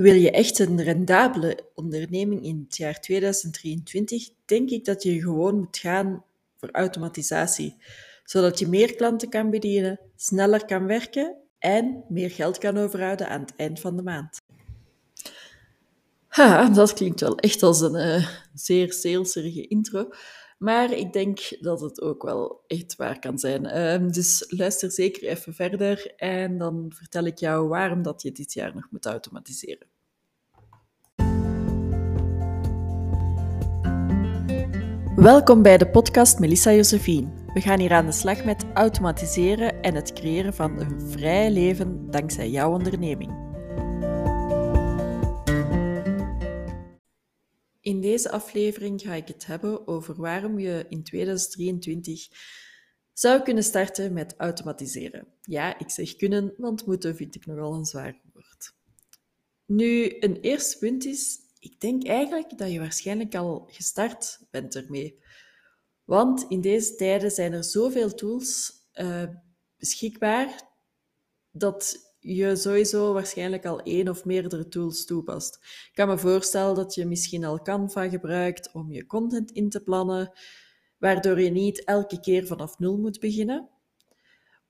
Wil je echt een rendabele onderneming in het jaar 2023, denk ik dat je gewoon moet gaan voor automatisatie, zodat je meer klanten kan bedienen, sneller kan werken en meer geld kan overhouden aan het eind van de maand. Ha, dat klinkt wel echt als een uh, zeer saleserige intro. Maar ik denk dat het ook wel echt waar kan zijn. Uh, dus luister zeker even verder en dan vertel ik jou waarom dat je dit jaar nog moet automatiseren. Welkom bij de podcast Melissa Josephine. We gaan hier aan de slag met automatiseren en het creëren van een vrij leven dankzij jouw onderneming. In deze aflevering ga ik het hebben over waarom je in 2023 zou kunnen starten met automatiseren. Ja, ik zeg kunnen, want moeten vind ik nogal een zwaar woord. Nu, een eerste punt is ik denk eigenlijk dat je waarschijnlijk al gestart bent ermee. Want in deze tijden zijn er zoveel tools uh, beschikbaar dat je sowieso waarschijnlijk al één of meerdere tools toepast. Ik kan me voorstellen dat je misschien al Canva gebruikt om je content in te plannen, waardoor je niet elke keer vanaf nul moet beginnen.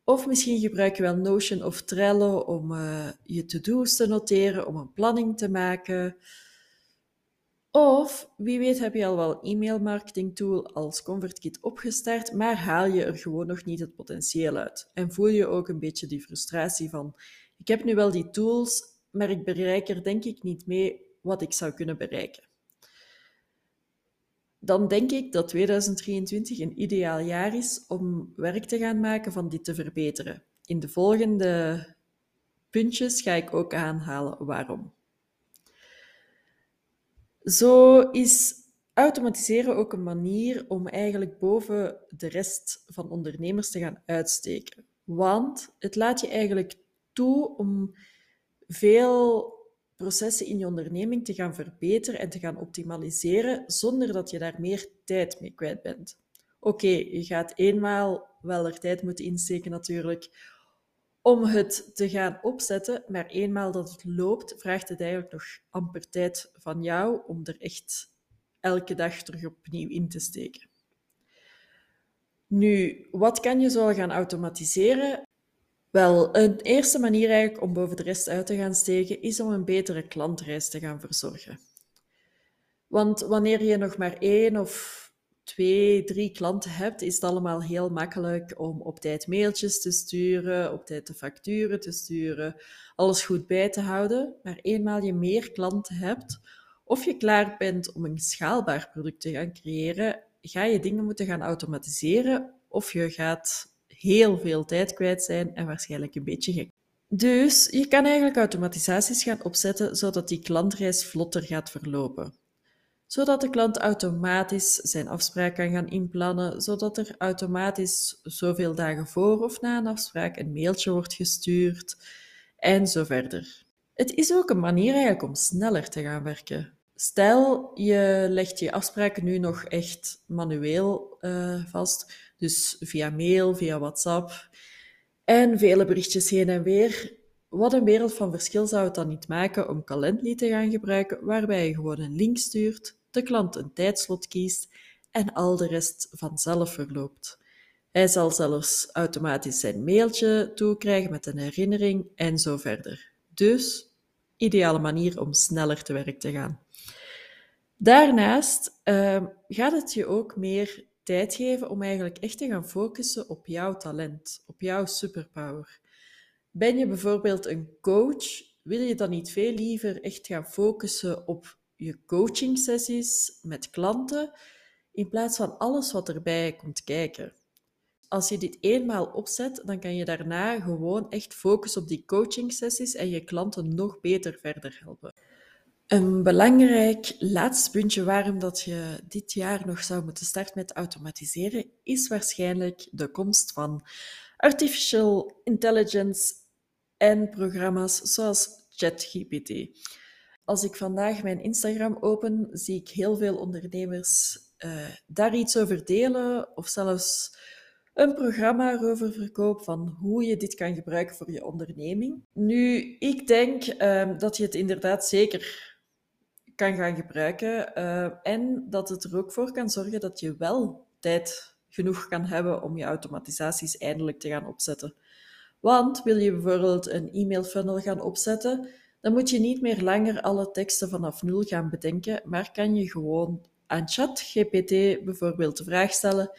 Of misschien gebruik je wel Notion of Trello om uh, je to-do's te noteren, om een planning te maken. Of wie weet heb je al wel een e-mailmarketing tool als ConvertKit opgestart, maar haal je er gewoon nog niet het potentieel uit. En voel je ook een beetje die frustratie van, ik heb nu wel die tools, maar ik bereik er denk ik niet mee wat ik zou kunnen bereiken. Dan denk ik dat 2023 een ideaal jaar is om werk te gaan maken van dit te verbeteren. In de volgende puntjes ga ik ook aanhalen waarom. Zo is automatiseren ook een manier om eigenlijk boven de rest van ondernemers te gaan uitsteken. Want het laat je eigenlijk toe om veel processen in je onderneming te gaan verbeteren en te gaan optimaliseren zonder dat je daar meer tijd mee kwijt bent. Oké, je gaat eenmaal wel er tijd moeten insteken natuurlijk om het te gaan opzetten, maar eenmaal dat het loopt, vraagt het eigenlijk nog amper tijd van jou om er echt elke dag terug opnieuw in te steken. Nu, wat kan je zo gaan automatiseren? Wel, een eerste manier eigenlijk om boven de rest uit te gaan steken is om een betere klantreis te gaan verzorgen. Want wanneer je nog maar één of twee, drie klanten hebt, is het allemaal heel makkelijk om op tijd mailtjes te sturen, op tijd de facturen te sturen, alles goed bij te houden. Maar eenmaal je meer klanten hebt, of je klaar bent om een schaalbaar product te gaan creëren, ga je dingen moeten gaan automatiseren of je gaat heel veel tijd kwijt zijn en waarschijnlijk een beetje gek. Dus je kan eigenlijk automatisaties gaan opzetten zodat die klantreis vlotter gaat verlopen zodat de klant automatisch zijn afspraak kan gaan inplannen, zodat er automatisch zoveel dagen voor of na een afspraak een mailtje wordt gestuurd en zo verder. Het is ook een manier eigenlijk om sneller te gaan werken. Stel, je legt je afspraken nu nog echt manueel uh, vast, dus via mail, via WhatsApp en vele berichtjes heen en weer. Wat een wereld van verschil zou het dan niet maken om Calendly te gaan gebruiken, waarbij je gewoon een link stuurt de klant een tijdslot kiest en al de rest vanzelf verloopt. Hij zal zelfs automatisch zijn mailtje toekrijgen met een herinnering en zo verder. Dus, ideale manier om sneller te werk te gaan. Daarnaast uh, gaat het je ook meer tijd geven om eigenlijk echt te gaan focussen op jouw talent, op jouw superpower. Ben je bijvoorbeeld een coach, wil je dan niet veel liever echt gaan focussen op je coaching sessies met klanten in plaats van alles wat erbij komt kijken. Als je dit eenmaal opzet, dan kan je daarna gewoon echt focussen op die coaching sessies en je klanten nog beter verder helpen. Een belangrijk laatste puntje waarom dat je dit jaar nog zou moeten starten met automatiseren, is waarschijnlijk de komst van artificial intelligence en programma's zoals ChatGPT. Als ik vandaag mijn Instagram open, zie ik heel veel ondernemers uh, daar iets over delen of zelfs een programma over verkoop van hoe je dit kan gebruiken voor je onderneming. Nu, ik denk ehm, dat je het inderdaad zeker kan gaan gebruiken uh, en dat het er ook voor kan zorgen dat je wel tijd genoeg kan hebben om je automatisaties eindelijk te gaan opzetten. Want wil je bijvoorbeeld een e-mail funnel gaan opzetten, dan moet je niet meer langer alle teksten vanaf nul gaan bedenken, maar kan je gewoon aan ChatGPT bijvoorbeeld de vraag stellen: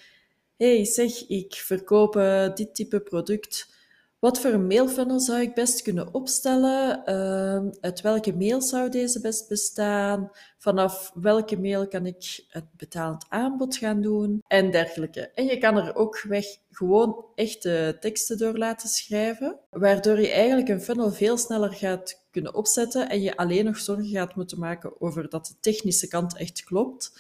Hey, zeg, ik verkoop dit type product. Wat voor een mailfunnel zou ik best kunnen opstellen? Uh, uit welke mail zou deze best bestaan? Vanaf welke mail kan ik het betaald aanbod gaan doen? En dergelijke. En je kan er ook weg gewoon echte teksten door laten schrijven, waardoor je eigenlijk een funnel veel sneller gaat kunnen opzetten en je alleen nog zorgen gaat moeten maken over dat de technische kant echt klopt.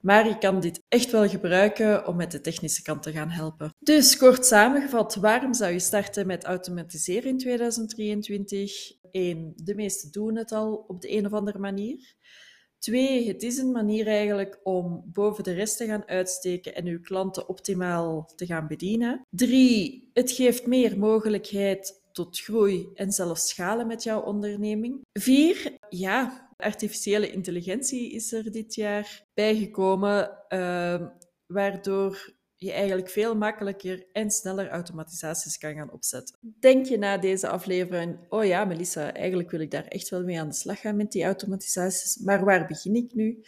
Maar je kan dit echt wel gebruiken om met de technische kant te gaan helpen. Dus kort samengevat, waarom zou je starten met automatiseren in 2023? 1. De meesten doen het al op de een of andere manier. Twee, het is een manier eigenlijk om boven de rest te gaan uitsteken en uw klanten optimaal te gaan bedienen. Drie, het geeft meer mogelijkheid tot groei en zelfs schalen met jouw onderneming. Vier, ja, Artificiële intelligentie is er dit jaar bijgekomen, uh, waardoor je eigenlijk veel makkelijker en sneller automatisaties kan gaan opzetten. Denk je na deze aflevering, oh ja, Melissa, eigenlijk wil ik daar echt wel mee aan de slag gaan met die automatisaties, maar waar begin ik nu?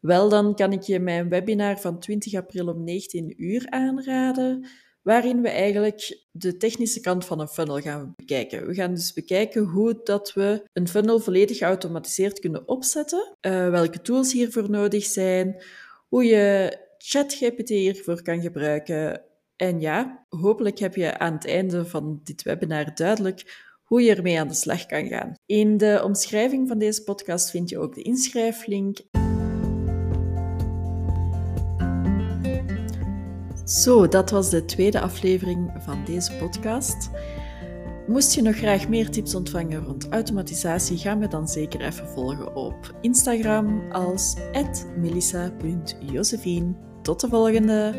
Wel, dan kan ik je mijn webinar van 20 april om 19 uur aanraden waarin we eigenlijk de technische kant van een funnel gaan bekijken. We gaan dus bekijken hoe dat we een funnel volledig geautomatiseerd kunnen opzetten, uh, welke tools hiervoor nodig zijn, hoe je ChatGPT hiervoor kan gebruiken. En ja, hopelijk heb je aan het einde van dit webinar duidelijk hoe je ermee aan de slag kan gaan. In de omschrijving van deze podcast vind je ook de inschrijflink. Zo, dat was de tweede aflevering van deze podcast. Moest je nog graag meer tips ontvangen rond automatisatie, ga me dan zeker even volgen op Instagram als melissa.josephine. Tot de volgende!